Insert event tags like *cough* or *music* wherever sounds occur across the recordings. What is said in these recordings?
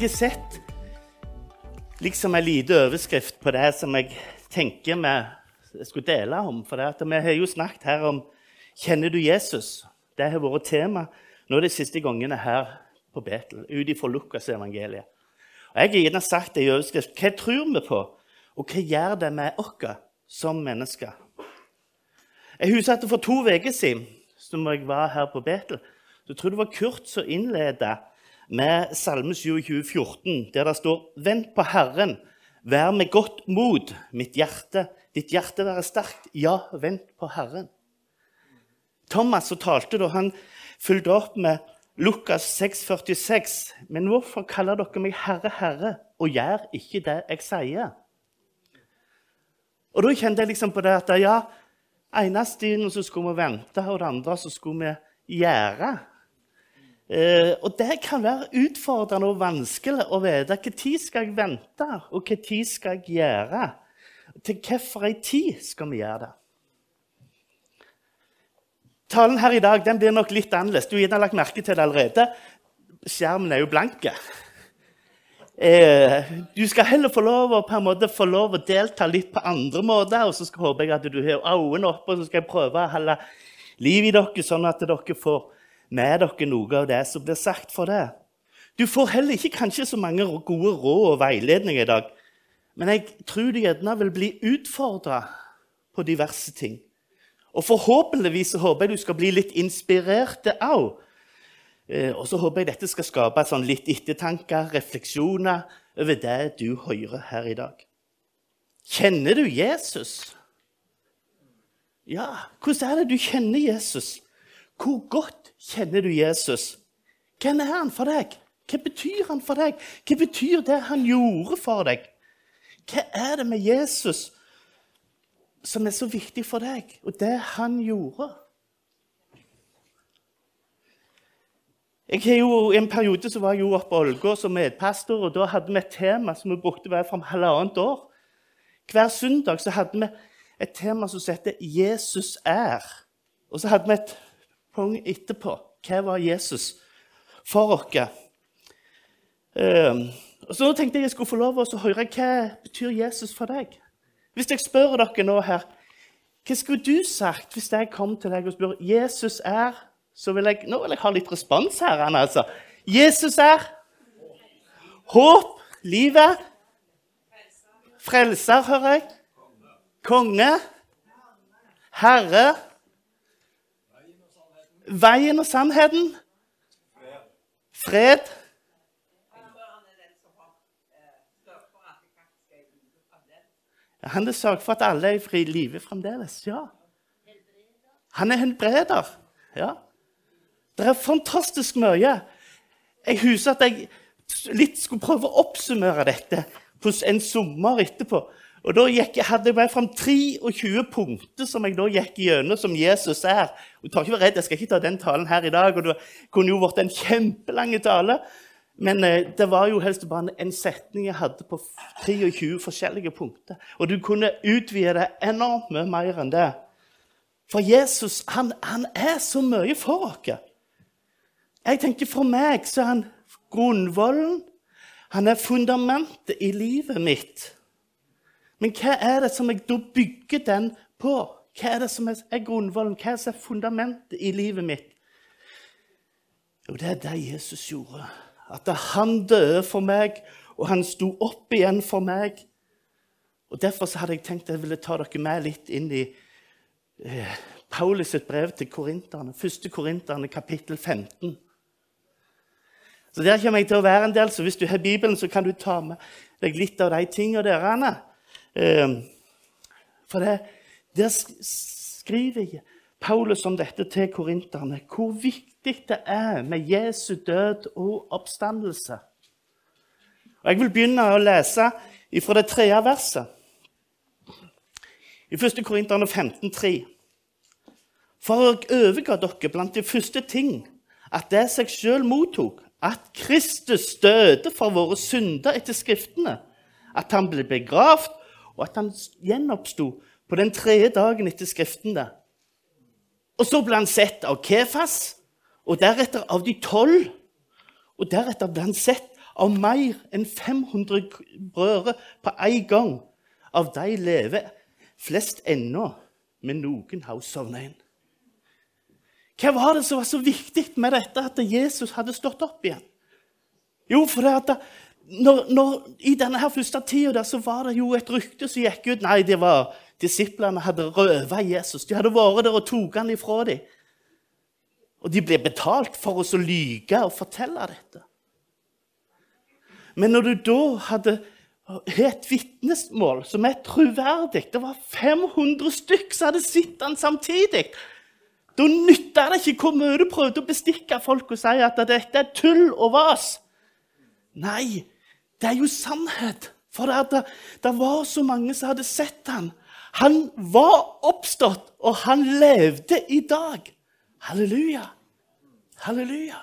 Jeg har sett liksom en liten overskrift på det som jeg tenker vi skulle dele om. For vi har jo snakket her om Kjenner du Jesus? Det har vært tema nå de siste gangene her på Betel, ut ifra Lukas-evangeliet. Og Jeg har gjerne sagt det i overskrift. Hva tror vi på, og hva gjør det med oss som mennesker? Jeg husker at For to uker siden som jeg var her på Betel, så tror jeg det var Kurt som innledet med Salme 27, 14, der det står Vent på Herren, vær med godt mot, mitt hjerte. Ditt hjerte være sterkt. Ja, vent på Herren. Thomas som talte da, han fulgte opp med Lukas 6, 46. Men hvorfor kaller dere meg Herre, Herre, og gjør ikke det jeg sier? Og da kjente jeg liksom på det at ja, ene stien så skulle vi vente, og det andre så skulle vi gjøre. Eh, og det kan være utfordrende og vanskelig å vite når skal jeg vente, og når skal jeg gjøre. Til hvilken tid skal vi gjøre det? Talen her i dag den blir nok litt annerledes. Du har lagt merke til det allerede. Skjermen er jo blank. Eh, du skal heller få lov, måte, få lov å delta litt på andre måter. Og så skal, håper jeg at du har øynene oppe, og så skal jeg prøve å holde liv i dere, sånn at dere får med dere noe av det som blir sagt for det. Du får heller ikke kanskje så mange gode råd og veiledninger i dag. Men jeg tror du gjerne vil bli utfordra på diverse ting. Og forhåpentligvis håper jeg du skal bli litt inspirert òg. Eh, og så håper jeg dette skal skape sånn litt ettertanker, refleksjoner over det du hører her i dag. Kjenner du Jesus? Ja, hvordan er det du kjenner Jesus? Hvor godt kjenner du Jesus? Hvem er han for deg? Hva betyr han for deg? Hva betyr det han gjorde for deg? Hva er det med Jesus som er så viktig for deg, og det han gjorde? Jeg jo, I en periode var jeg jo oppe på Ålgård som medpastor, og da hadde vi et tema som vi brukte hver fra halvannet år. Hver søndag hadde vi et tema som heter 'Jesus er'. Og så hadde vi et punkt etterpå. Hva var Jesus for oss? Um, så nå tenkte jeg jeg skulle få lov til å høre hva betyr Jesus for deg. Hvis jeg spør dere nå her, hva skulle du sagt hvis jeg kom til deg og spør Jesus er så vil jeg, Nå vil jeg ha litt respons her. altså. Jesus er håp, livet, frelser, hører jeg. Konge, herre Veien og sannheten. Fred. Han er sørget for at alle er i live fremdeles. Ja. Han er helbreder. Ja. Det er fantastisk mye. Jeg husker at jeg litt skulle prøve å oppsummere dette på en sommer etterpå. Og Da gikk, hadde jeg med fram 23 punkter som jeg da gikk gjennom, som Jesus er. Og tar ikke vær redd, Jeg skal ikke ta den talen her i dag. og Det kunne jo vært en kjempelang tale. Men eh, det var jo helst bare en setning jeg hadde på 23 forskjellige punkter. Og du kunne utvide det enormt mye mer enn det. For Jesus han, han er så mye for oss. Jeg tenker For meg så er han grunnvollen. Han er fundamentet i livet mitt. Men hva er det som jeg da bygger den på? Hva er det som er grunnvollen? Hva er det som er fundamentet i livet mitt? Jo, det er det Jesus gjorde. At han døde for meg, og han sto opp igjen for meg. Og Derfor hadde jeg tenkt at jeg ville ta dere med litt inn i eh, Paulus' brev til korinterne. 1. korinterne, kapittel 15. Så Der kommer jeg til å være en del, så hvis du har Bibelen, så kan du ta med deg litt av de tingene der. Ehm, for det, der skriver Paulus om dette til korinterne. Hvor viktig det er med Jesu død og oppstandelse. Og Jeg vil begynne å lese fra det tredje verset. I 1. Korinterne 15,3. For jeg overga dere blant de første ting at det seg sjøl mottok, at Kristus døde for våre synder etter Skriftene, at han ble begravd og at han gjenoppsto på den tredje dagen etter der. Og så ble han sett av Kefas, og deretter av de tolv. Og deretter ble han sett av mer enn 500 brødre på en gang. Av de lever flest ennå, men noen har sovna inn. Hva var det som var så viktig med dette at Jesus hadde stått opp igjen? Jo, for det at når, når, I denne her første tida så var det jo et rykte som gikk ut. Nei, det var disiplene hadde røva Jesus. De hadde vært der og tok han ifra dem. Og de ble betalt for å lyge og fortelle dette. Men når du da hadde et vitnesmål som er troverdig Det var 500 stykk som hadde sett han samtidig. Da nytta det ikke hvor mye du prøvde å bestikke folk og si at dette er tull og vas. Nei, det er jo sannhet. For det, det var så mange som hadde sett han. Han var oppstått, og han levde i dag. Halleluja. Halleluja.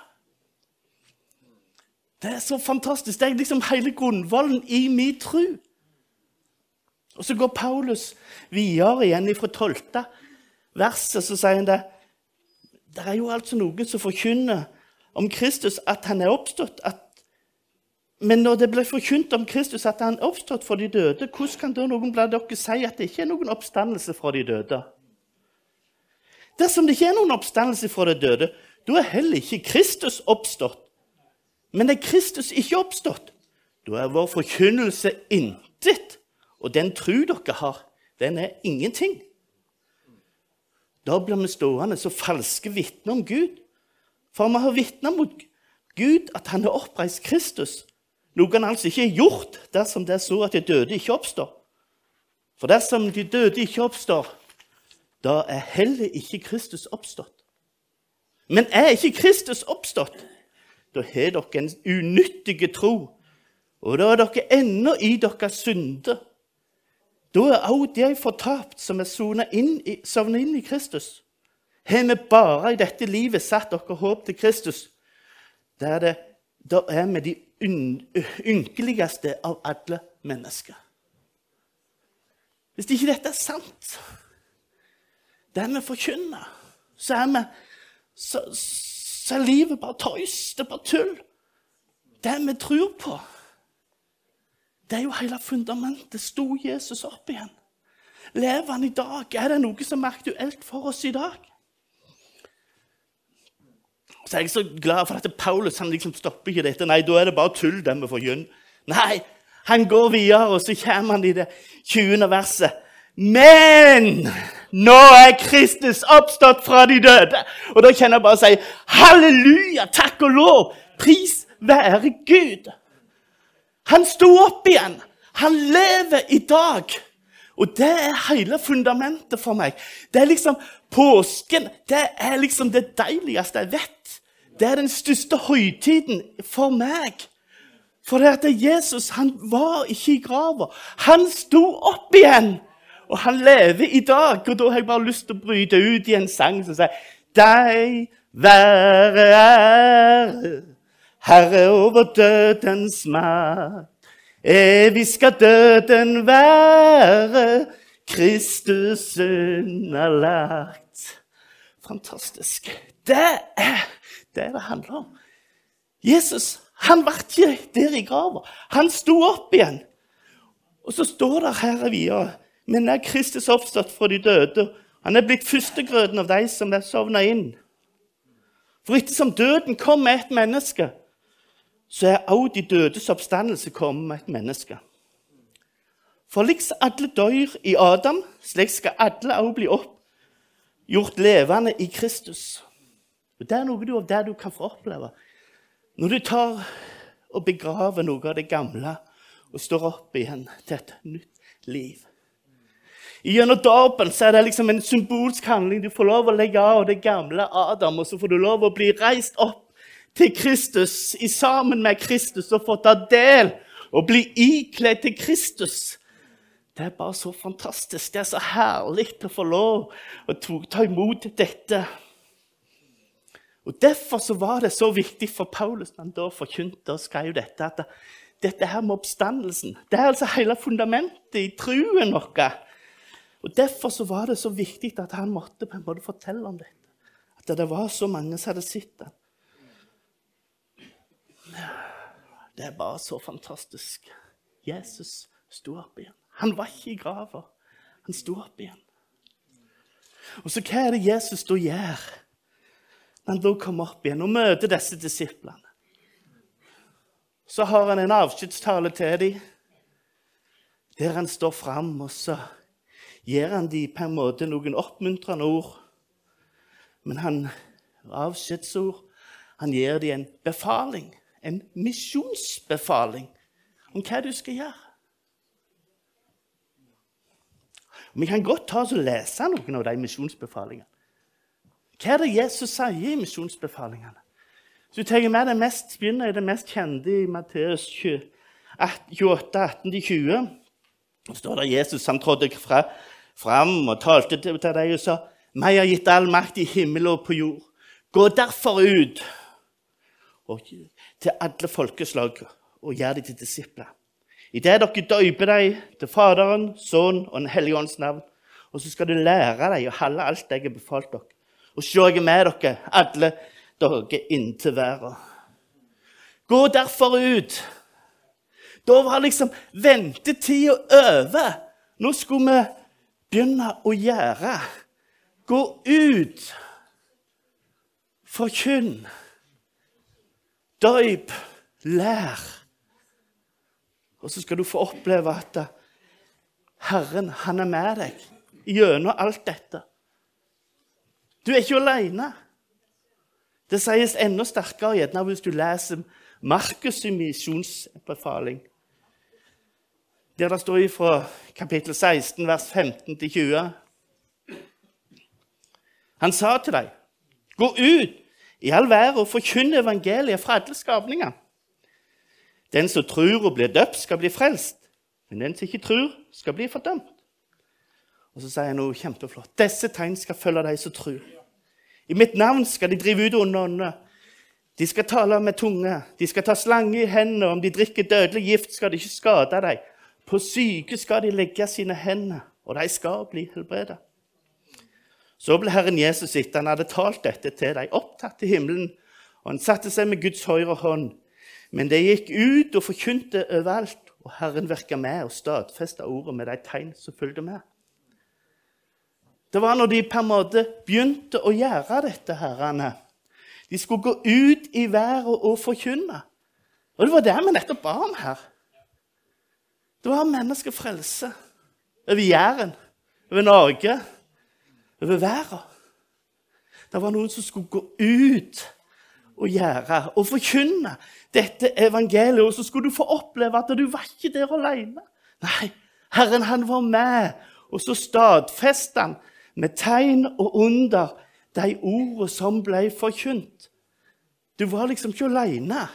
Det er så fantastisk. Det er liksom hele grunnvollen i min tro. Og så går Paulus videre igjen fra 12. verset, så sier han det Det er jo altså noen som forkynner om Kristus at han er oppstått. At, men når det ble forkynt om Kristus at han oppstått for de døde, hvordan kan da noen blant dere si at det ikke er noen oppstandelse fra de døde? Dersom det ikke er noen oppstandelse fra de døde, da er heller ikke Kristus oppstått. Men er Kristus ikke oppstått, da er vår forkynnelse intet. Og den tru dere har, den er ingenting. Da blir vi stående som falske vitner om Gud. For vi har vitna mot Gud at han har oppreist Kristus, noe han altså ikke har gjort dersom det er så at de døde ikke oppstår. For dersom de døde ikke oppstår, da er heller ikke Kristus oppstått. Men er ikke Kristus oppstått, da har dere en unyttig tro, og da er dere ennå i deres synder. Da er òg de fortapt som er sovna inn, inn, i Kristus. Har vi bare i dette livet satt dere håp til Kristus, da er, det, da er vi de ynkeligste av alle mennesker. Hvis ikke dette er sant, det vi forkynner, så er vi så, så er livet bare tøys. Det er bare tull. Det vi tror på, det er jo hele fundamentet. Sto Jesus opp igjen? Lever han i dag? Er det noe som er aktuelt for oss i dag? Så er jeg så glad for at Paulus han liksom stopper ikke dette. Nei, da er det bare tull, det vi forkynner. Nei, han går videre, og så kommer han i det 20. verset. Men nå er Kristus oppstått fra de døde. Og da kjenner jeg bare å si halleluja, takk og lov, pris være Gud. Han sto opp igjen. Han lever i dag. Og det er hele fundamentet for meg. Det er liksom Påsken det er liksom det deiligste jeg vet. Det er den største høytiden for meg. For det at Jesus han var ikke i grava. Han sto opp igjen. Og han lever i dag. Og da har jeg bare lyst til å bryte ut i en sang som sier Deg være ære, Herre over dødens makt. Evig skal døden være Kristus underlagt. Fantastisk. Det er det det handler om. Jesus han var ikke der i grava. Han sto opp igjen. Og så står det her videre men er Kristus oppstått fra de døde. Han er blitt førstegrøten av de som er sovna inn. For ettersom døden kom med et menneske, så er også de dødes oppstandelse kommet med et menneske. For liks alle dør i Adam, slik skal alle også bli opp, gjort levende i Kristus. Og Det er noe av det du kan få oppleve. Når du tar og begraver noe av det gamle og står opp igjen til et nytt liv. Gjennom dåpen er det liksom en symbolsk handling. Du får lov å legge av det gamle Adam, og så får du lov å bli reist opp til Kristus i sammen med Kristus og få ta del og bli ikledd til Kristus. Det er bare så fantastisk. Det er så herlig å få lov å ta imot dette. Og Derfor så var det så viktig for Paulus når han da forkynte og skrev dette, at dette her med oppstandelsen det er altså hele fundamentet i troen vår. Og Derfor så var det så viktig at han måtte på en måte fortelle om dette. At det var så mange som hadde sett det. Det er bare så fantastisk. Jesus sto opp igjen. Han var ikke i grava. Han sto opp igjen. Og så hva er det Jesus da gjør han da kommer opp igjen og møter disse disiplene? Så har han en avskjedstale til dem, der han står fram, og så gir han dem på en måte noen oppmuntrende ord. Men han avskjedsord han gir dem en befaling, en misjonsbefaling, om hva du skal gjøre. Vi kan godt ta oss og lese noen av de misjonsbefalingene. Hva er det Jesus sier i misjonsbefalingene? Så du tenker med det mest, begynner i det mest kjente i Matteus 28, 18-20. Så står det Jesus han trådte fra, fram og talte til, deg og sa «Meg har gitt all makt i himmel og på jord. Gå derfor ut og, til alle folkeslag og gjør dem til disipler. Idet dere døyper dem til Faderen, Sønnen og Den hellige ånds navn, og så skal du lære dem å holde alt jeg har befalt dere. Og se, jeg er med dere alle dager inntil verden. Gå derfor ut. Da var liksom ventetida over. Nå skulle vi begynne å gjøre. Gå ut. Forkynn. Døyp. Lær. Og så skal du få oppleve at Herren, han er med deg gjennom alt dette. Du er ikke alene. Det sies enda sterkere gjerne hvis du leser Markus' misjonsbefaling. Der det står fra kapittel 16, vers 15 20. Han sa til dem, gå ut i all verden og forkynn evangeliet fra alle skapninger. Den som tror og blir døpt, skal bli frelst. Men den som ikke tror, skal bli fordømt. Og så sier han noe kjempeflott. Disse tegn skal følge de som tror. I mitt navn skal de drive ut onde ånder. De skal tale med tunge. De skal ta slange i hendene. Om de drikker dødelig gift, skal de ikke skade deg. På syke skal de legge sine hender, og de skal bli helbredet. Så ble Herren Jesus etter han hadde talt dette til dem, opptatt til himmelen, og han satte seg med Guds høyre hånd. Men de gikk ut og forkynte overalt, og Herren virka med og stadfesta ordet med de tegn som fulgte med. Det var når de på en måte begynte å gjøre dette, herrene. De skulle gå ut i været og forkynne. Og det var det vi nettopp ba om her. Det var menneskefrelse over Jæren, over Norge, over verden. Det var noen som skulle gå ut og gjøre og forkynne dette evangeliet. Og så skulle du få oppleve at du var ikke der alene. Nei, Herren han var med, og så stadfestet han med tegn og under de ordene som ble forkynt. Du var liksom ikke alene.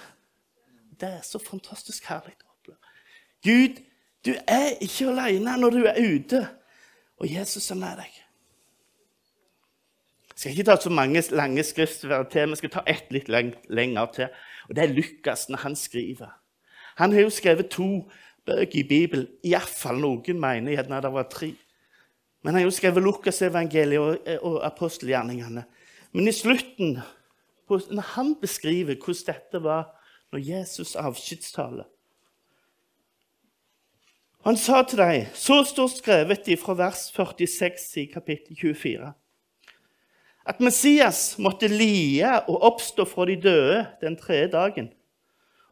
Det er så fantastisk herlig å oppleve. Gud, du er ikke alene når du er ute, og Jesus er med deg. Jeg skal ikke ta så mange lange skriftsverd til. Vi skal ta ett litt lenger til. Og Det er Lukas når han skriver. Han har jo skrevet to bøker i Bibelen. Iallfall noen mener gjerne det var tre. Men han har jo skrevet Lukasevangeliet og, og apostelgjerningene. Men i slutten, når han beskriver hvordan dette var når Jesus avskjedstaler Han sa til dem Så står skrevet fra vers 46 i kapittel 24 at Messias måtte lie og oppstå fra de døde den tredje dagen,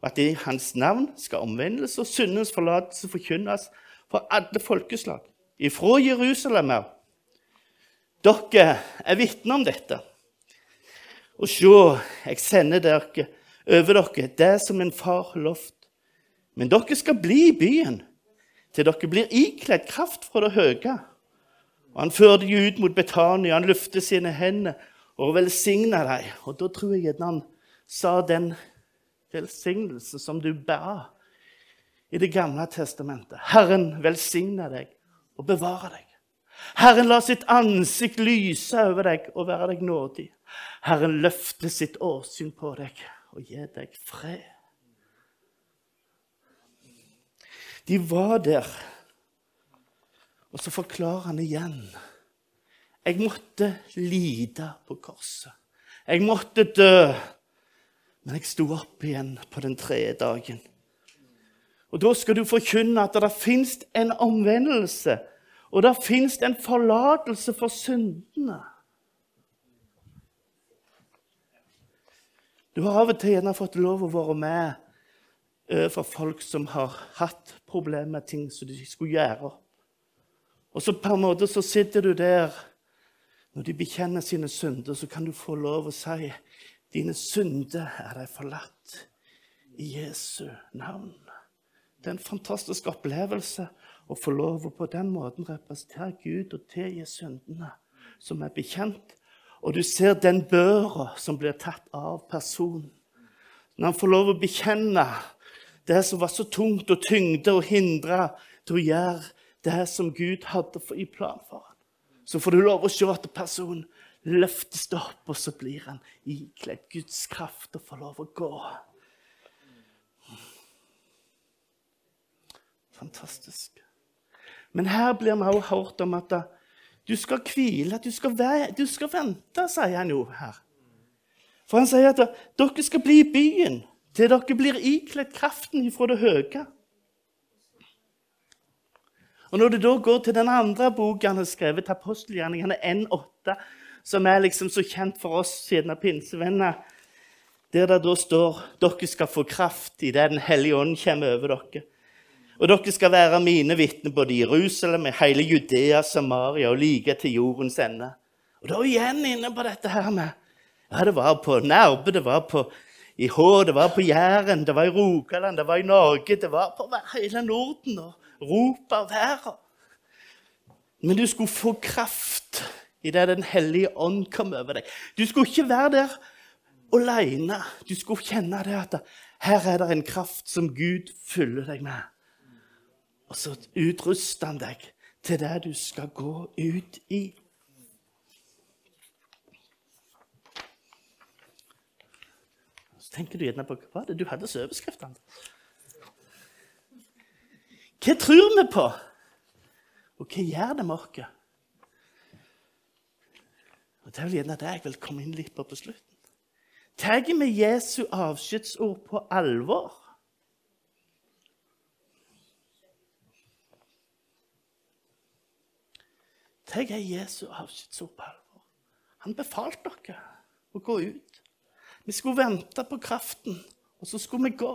og at i hans navn skal omvendelse og syndens forlatelse forkynnes for alle folkeslag, ifra Jerusalem av. Dere er vitner om dette. Og se, jeg sender dere over dere det som en far lovt. Men dere skal bli i byen til dere blir ikledd kraft fra det høye. Og Han førte dem ut mot Betania, han løftet sine hender og velsigna dem. Og da tror jeg at han sa den velsignelsen som du ba i Det gamle testamentet. Herren velsigne deg og bevare deg. Herren la sitt ansikt lyse over deg og være deg nådig. Herren løfte sitt åsyn på deg og gi deg fred. De var der og så forklarer han igjen. Jeg måtte lide på korset. Jeg måtte dø. Men jeg sto opp igjen på den tredje dagen. Og Da skal du forkynne at det fins en omvendelse, og det fins en forlatelse for syndene. Du har av og til gjerne fått lov å være med overfor folk som har hatt problemer med ting som de skulle gjøre. Og så på en måte så sitter du der Når de bekjenner sine synder, så kan du få lov å si dine synder er deg forlatt i Jesu navn. Det er en fantastisk opplevelse å få lov å på den måten representere Gud og tilgi syndene som er bekjent. Og du ser den børa som blir tatt av personen. Når han får lov å bekjenne det som var så tungt og tyngde og hindra til å gjøre det som Gud hadde i plan for ham. Så får du lov å se at personen løftes opp, og så blir han ikledd Guds kraft og får lov å gå. Fantastisk. Men her blir vi også hørt om at du skal hvile, du skal, du skal vente, sier han jo her. For han sier at dere skal bli i byen til dere blir ikledd kraften ifra det høye. Og Når det da går til den andre boka han har skrevet, apostelgjerningene N8, som er liksom så kjent for oss siden av pinsevenner, der det da står dere skal få kraft i det Den hellige ånd kommer over dere. Og dere skal være mine vitner både i Jerusalem, i hele Judea, Samaria og like til jordens ende. Og da er vi igjen inne på dette her med Ja, det var på Nærbø, det var på i Hå, det var på Jæren, det var i Rogaland, det var i Norge, det var på hele Norden. og Europa og verden. Men du skulle få kraft idet Den hellige ånd kom over deg. Du skulle ikke være der aleine. Du skulle kjenne det at her er det en kraft som Gud fyller deg med. Og så utruster han deg til det du skal gå ut i. Så tenker du gjerne på hva det du hadde som overskrift. Hva tror vi på? Og hva gjør det med oss? Og Det vel gjerne det jeg vil komme inn litt på på slutten. Tar vi Jesu avskjedsord på alvor? Tar er Jesu avskjedsord på alvor? Han befalte dere å gå ut. Vi skulle vente på kraften, og så skulle vi gå.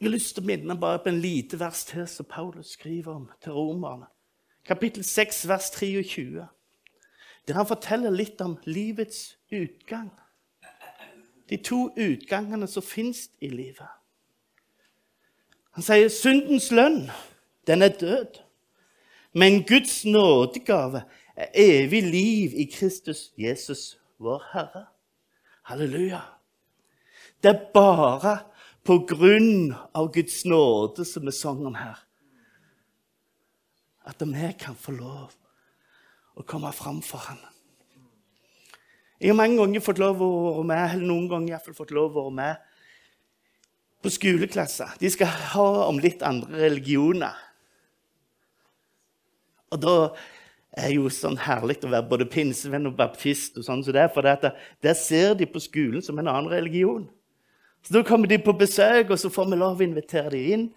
Jeg har lyst til å minne bare på en lite vers til som Paulus skriver om til romerne. Kapittel 6, vers 23. Der han forteller litt om livets utgang. De to utgangene som fins i livet. Han sier syndens lønn, den er død. Men Guds nådegave er evig liv i Kristus Jesus, vår Herre. Halleluja. Det er bare på grunn av Guds nåde, som vi sang om her. At vi kan få lov å komme fram for ham. Jeg har mange ganger fått lov å være med, eller noen ganger iallfall fått lov å være med på skoleklasser. De skal ha om litt andre religioner. Og da er jo sånn herlig å være både pinsevenn og baptist. og sånn, så det, for det, Der ser de på skolen som en annen religion. Så Da kommer de på besøk, og så får vi lov å invitere dem inn.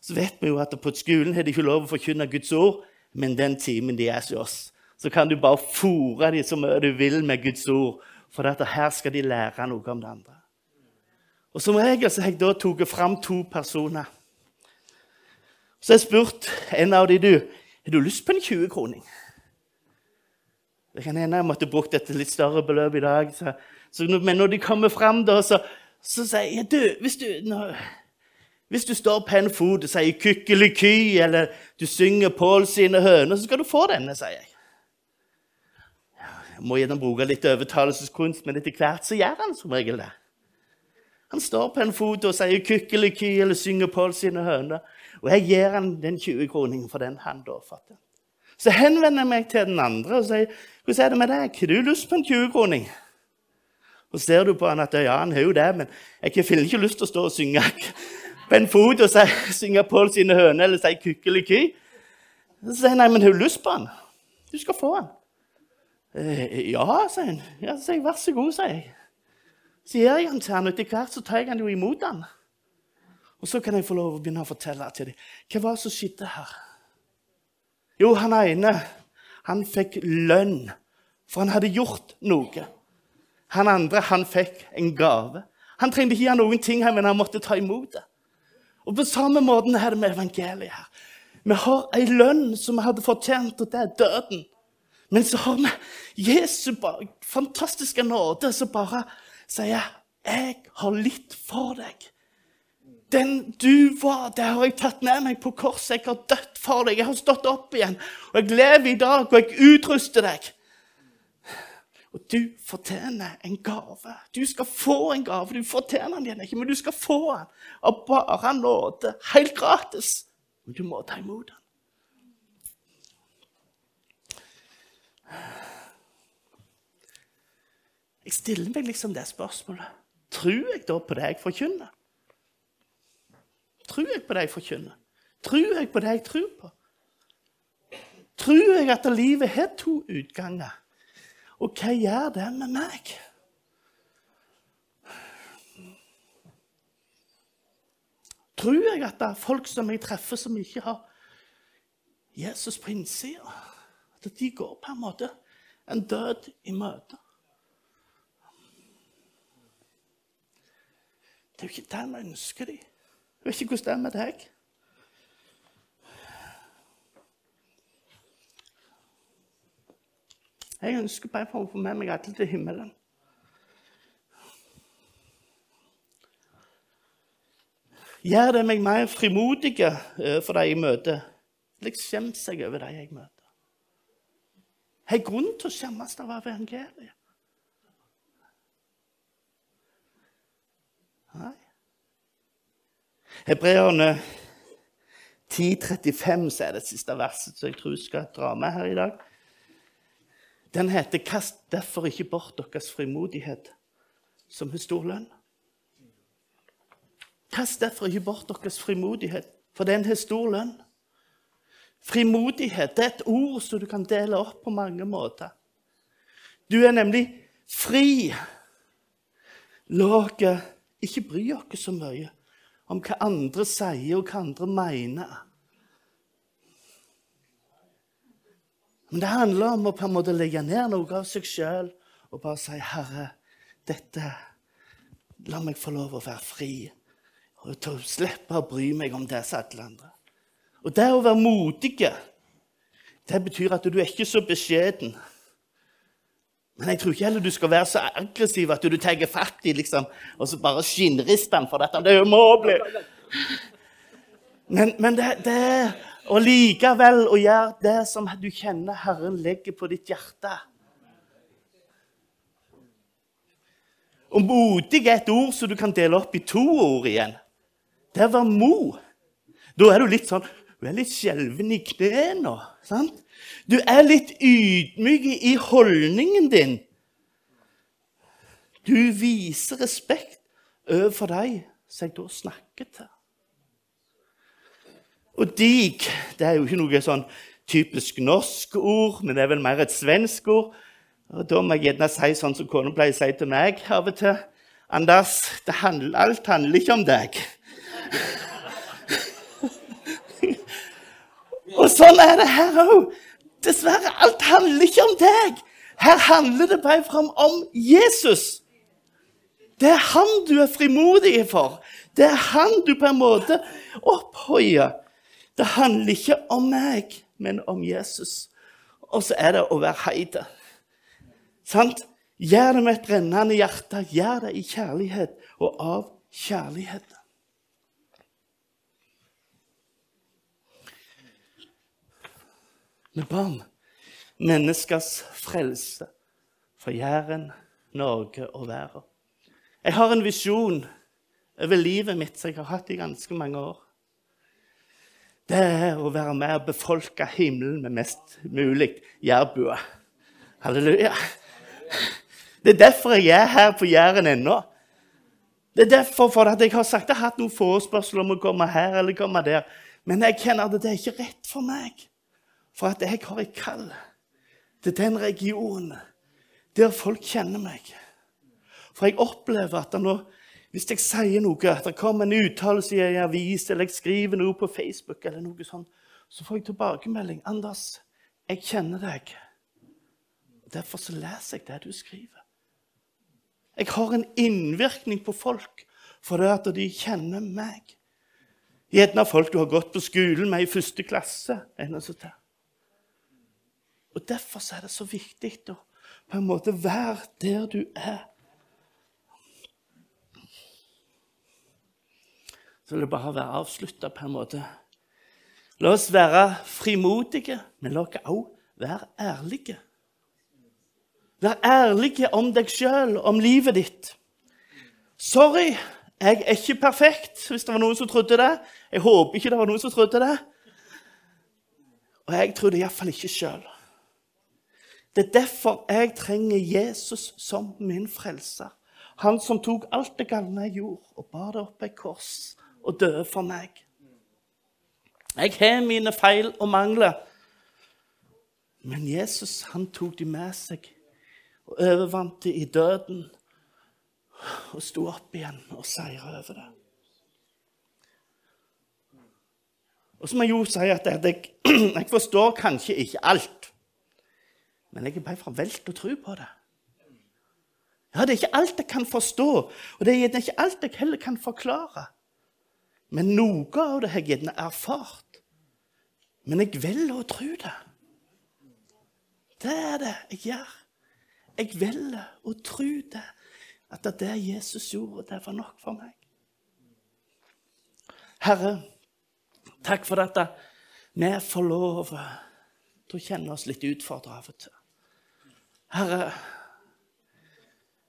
Så vet vi jo at på skolen har de ikke lov å forkynne Guds ord, men den timen de er hos oss, så kan du bare fòre dem så mye du vil med Guds ord, for her skal de lære noe om det andre. Og Som regel så har jeg da tatt fram to personer. Så har jeg spurt en av dem du, har du lyst på en 20-kroning. Det kan hende jeg måtte brukt et litt større beløp i dag. Så, så, men når de kommer fram, da, så, så sier jeg du, hvis du, når, hvis du står på en fot og sier 'kykkeliky', eller du synger Pål sine høner, så skal du få denne, sier jeg. Jeg må gjerne bruke litt overtalelseskunst, men etter hvert så gjør han som regel det. Han står på en fot og sier 'kykkeliky' eller synger Pål sine høner. Og jeg gir han den 20-kroningen for den han da fatter. Så henvender jeg meg til den andre og sier 'Hvordan er det med deg? Har du lyst på en 20-kroning?' Og ser du på han at ja, han har jo det, men jeg har ikke lyst til å stå og synge *laughs* på en fot og si, synge Pål sine høner eller si kykkeliky. Så sier han nei, men har du lyst på han? Du skal få han. Eh, ja, sier han. Ja, så sier jeg, vær så god, sier jeg. Så gir jeg den til han, og etter hvert så tar jeg han jo imot han. Og så kan jeg få lov å begynne å fortelle til dem hva var det som skjedde her. Jo, han ene han fikk lønn, for han hadde gjort noe. Han andre han fikk en gave. Han trengte ikke gjøre noen ting, her, men han måtte ta imot det. Og På samme måte er det med evangeliet. her. Vi har ei lønn som vi hadde fortjent, og det er døden. Men så har vi Jesu fantastiske nåde som bare sier 'Jeg har litt for deg'. Den du var, det har jeg tatt med meg på korset. Jeg har dødd for deg. Jeg har stått opp igjen. Og jeg lever i dag, og jeg utruster deg. Og du fortjener en gave. Du skal få en gave. Du fortjener den ikke, men du skal få den av bare nåde. Helt gratis. Men du må ta imot den. Jeg stiller meg liksom det spørsmålet. Tror jeg da på det jeg forkynner? Tror jeg på det jeg forkynner? Tror jeg på det jeg tror på? Tror jeg at livet har to utganger? Og hva gjør det med meg? Tror jeg at det er folk som jeg treffer, som ikke har Jesus på innsida? At de går på en måte en død i møte? Det er jo ikke det vi ønsker dem. Jeg vet ikke hvordan det er med deg. Jeg ønsker bare å få med meg alle til himmelen. Gjør det meg mer frimodige for de jeg møter? Jeg skjemmer jeg over de jeg møter? Har grunn til å skjemmes av evangeliet? Hebreerne 10.35 så er det siste verset som jeg tror skal dra med her i dag. Den heter 'Kast derfor ikke bort deres frimodighet, som har stor lønn'. Kast derfor ikke bort deres frimodighet, for den har stor lønn. Frimodighet det er et ord som du kan dele opp på mange måter. Du er nemlig fri. La oss ikke bry dere så mye om hva andre sier, og hva andre mener. Men det handler om å på en måte legge ned noe av seg sjøl og bare si, 'Herre, dette La meg få lov å være fri.' Og til å slippe å bry meg om det som alle andre. Og det å være modig, det betyr at du er ikke så beskjeden. Men jeg tror ikke heller du skal være så aggressiv at du tar fatt i liksom, og så bare skinnrister den for dette. Det er umulig! Men, men det, det, og likevel å gjøre det som du kjenner Herren legger på ditt hjerte. Og modig er et ord som du kan dele opp i to ord igjen. Det var mo. Da er du litt sånn Du er litt skjelven i knærne. Du er litt ydmyk i holdningen din. Du viser respekt overfor deg som jeg da snakker til. Og dig det er jo ikke noe sånn typisk norsk ord, men det er vel mer et svensk ord. Og Da må jeg gjerne si sånn som kona pleier å si til meg av og til. Anders, handler, alt handler ikke om deg. *laughs* og sånn er det her òg. Dessverre, alt handler ikke om deg. Her handler det bare fram om Jesus. Det er han du er frimodig for. Det er han du på en måte opphøyer. Det handler ikke om meg, men om Jesus. Og så er det å være heide. Sant? Gjør det med et brennende hjerte. Gjør det i kjærlighet og av kjærlighet. Vi barn. menneskers frelse for Jæren, Norge og verden. Jeg har en visjon over livet mitt som jeg har hatt i ganske mange år det er å være med og befolke himmelen med mest mulig jærbuer. Halleluja. Det er derfor jeg er her på Jæren ennå. Det er derfor for at jeg har sagt jeg har hatt noen forespørsler om å komme her eller komme der. Men jeg kjenner at det er ikke rett for meg. For at jeg har et kall til den regionen der folk kjenner meg. For jeg opplever at nå, hvis jeg sier noe, at det kommer en uttalelse i en avis, eller jeg skriver noe på Facebook, eller noe sånt, så får jeg tilbakemelding. 'Anders, jeg kjenner deg.' Derfor så leser jeg det du skriver. Jeg har en innvirkning på folk fordi at de kjenner meg. Gjerne folk du har gått på skolen med i første klasse. Og Derfor er det så viktig å på en måte være der du er. Så vil det bare være avslutta på en måte. La oss være frimodige, men la oss òg være ærlige. Vær ærlige om deg sjøl, om livet ditt. Sorry, jeg er ikke perfekt, hvis det var noen som trodde det. Jeg håper ikke det var noen som trodde det. Og jeg tror det iallfall ikke sjøl. Det er derfor jeg trenger Jesus som min frelser. Han som tok alt det galne jeg gjorde, og bar det opp på et kors og døde for meg. Jeg har mine feil og mangler, men Jesus han tok de med seg og overvant de i døden og sto opp igjen og seira over det. Og så må jeg jo si at jeg, jeg forstår kanskje ikke alt. Men jeg er bare forvelt å tro på det. Ja, Det er ikke alt jeg kan forstå, og det er ikke alt jeg heller kan forklare. Men noe av det har jeg gjerne erfart. Men jeg velger å tro det. Det er det jeg gjør. Jeg velger å tro det. At det Jesus gjorde, det var nok for meg. Herre, takk for dette. Vi får lov til å kjenne oss litt utfordra av og til. Herre,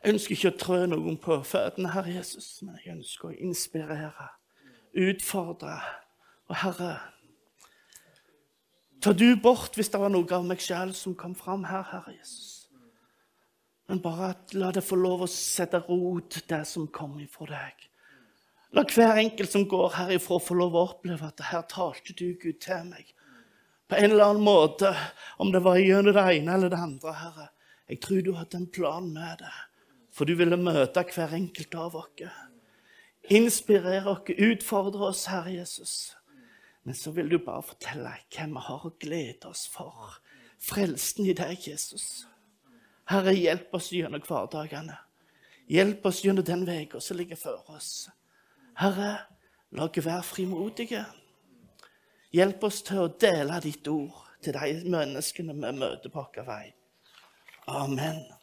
jeg ønsker ikke å trø noen på føttene, Herre Jesus, men jeg ønsker å inspirere, utfordre. Og Herre, ta du bort hvis det var noe av meg sjøl som kom fram her, Herre Jesus. Men bare la det få lov å sette rot, det som kom ifra deg. La hver enkelt som går herifra, få lov å oppleve at her talte du, Gud, til meg. På en eller annen måte, om det var gjennom det ene eller det andre, Herre. Jeg tror du hadde en plan med det, for du ville møte hver enkelt av oss. Inspirere oss, utfordre oss, Herre Jesus. Men så vil du bare fortelle hvem vi har å glede oss for. Frelsen i deg, Jesus. Herre, hjelp oss gjennom hverdagene. Hjelp oss gjennom den uka som ligger før oss. Herre, la oss være frimodige. Hjelp oss til å dele ditt ord til de menneskene vi møter på vår vei. Amen.